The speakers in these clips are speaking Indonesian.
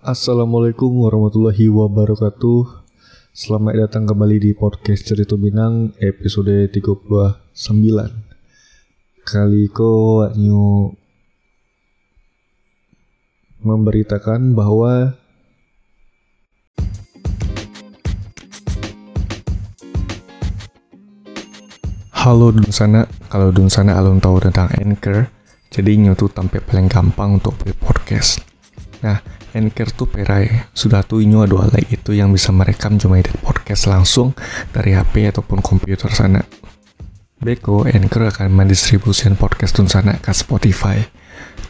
Assalamualaikum warahmatullahi wabarakatuh. Selamat datang kembali di podcast Cerita Minang episode 39 Kali ko Nyu memberitakan bahwa Halo dun sana, kalau dun sana alun tahu tentang Anchor, jadi nyu tuh tampil paling gampang untuk buat podcast. Nah, Anchor tuh perai, sudah tuh inyo dua lagi itu yang bisa merekam cuma edit podcast langsung dari HP ataupun komputer sana. Beko, Anchor akan mendistribusikan podcast Tun Sana ke Spotify.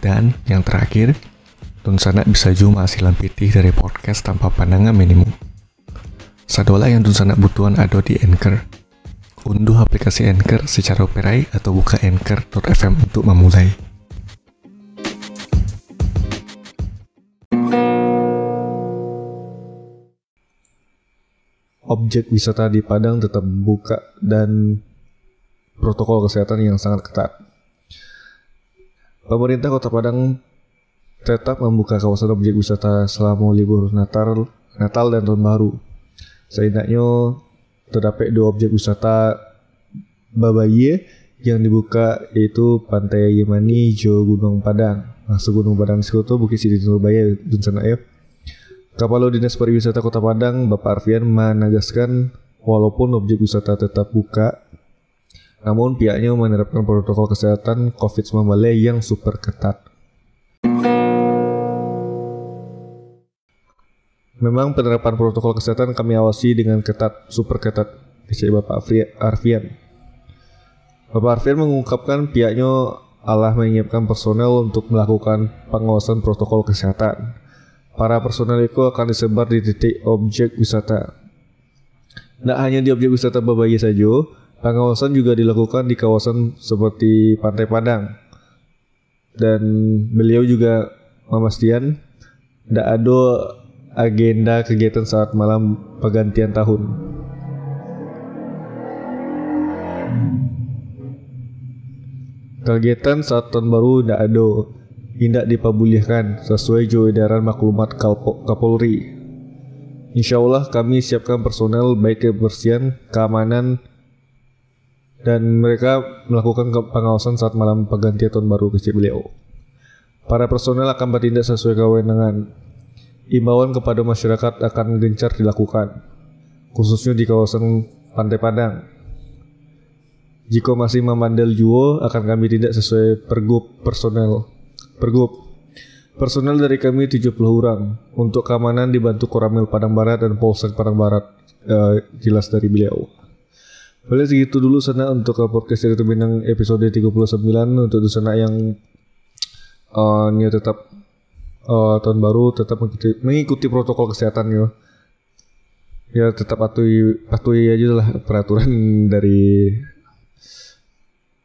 Dan yang terakhir, Tun Sana bisa cuma hasilan pitih dari podcast tanpa pandangan minimum. Sadola yang Tun Sana butuhan ada di Anchor. Unduh aplikasi Anchor secara operai atau buka anchor.fm untuk memulai. Objek wisata di Padang tetap buka dan protokol kesehatan yang sangat ketat. Pemerintah Kota Padang tetap membuka kawasan objek wisata selama libur Natal, Natal dan Tahun Baru. Setidaknya terdapat dua objek wisata Babaye yang dibuka yaitu Pantai Yemani Jo Gunung Padang. Masuk Gunung Padang Sekutu Bukit Sidi Nurbaya dan sana. Kapalo Dinas Pariwisata Kota Padang Bapak Arfian menegaskan walaupun objek wisata tetap buka namun pihaknya menerapkan protokol kesehatan COVID-19 yang super ketat. Memang penerapan protokol kesehatan kami awasi dengan ketat, super ketat, kata Bapak Arfian. Bapak Arfian mengungkapkan pihaknya Allah menyiapkan personel untuk melakukan pengawasan protokol kesehatan. Para personel itu akan disebar di titik objek wisata. Tidak hanya di objek wisata Babaye saja, pengawasan juga dilakukan di kawasan seperti Pantai Padang. Dan beliau juga memastikan tidak ada agenda kegiatan saat malam pergantian tahun. Kegiatan saat tahun baru tidak ada, tidak diperbolehkan sesuai edaran maklumat Kapolri. Insya Allah kami siapkan personel baik kebersihan, keamanan, dan mereka melakukan pengawasan saat malam pergantian tahun baru kecil beliau. Para personel akan bertindak sesuai kewenangan Imbauan kepada masyarakat akan gencar dilakukan, khususnya di kawasan Pantai Padang. Jika masih memandel juo, akan kami tindak sesuai pergub personel. Pergub. Personel dari kami 70 orang. Untuk keamanan dibantu Koramil Padang Barat dan Polsek Padang Barat. Uh, jelas dari beliau. Boleh segitu dulu sana untuk podcast dari Minang episode 39 untuk sana yang uh, tetap uh, tahun baru tetap mengikuti, mengikuti protokol kesehatan ya. Ya tetap patuhi patuhi aja lah peraturan dari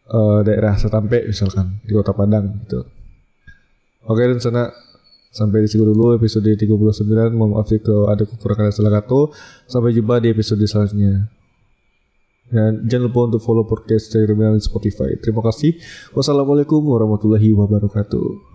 uh, daerah setampe misalkan di Kota Padang gitu. Oke dan sana sampai di sini dulu episode 39 mohon maaf jika ada kekurangan dan salah kata. Sampai jumpa di episode selanjutnya. Dan jangan lupa untuk follow podcast dari Terminal Spotify. Terima kasih. Wassalamualaikum warahmatullahi wabarakatuh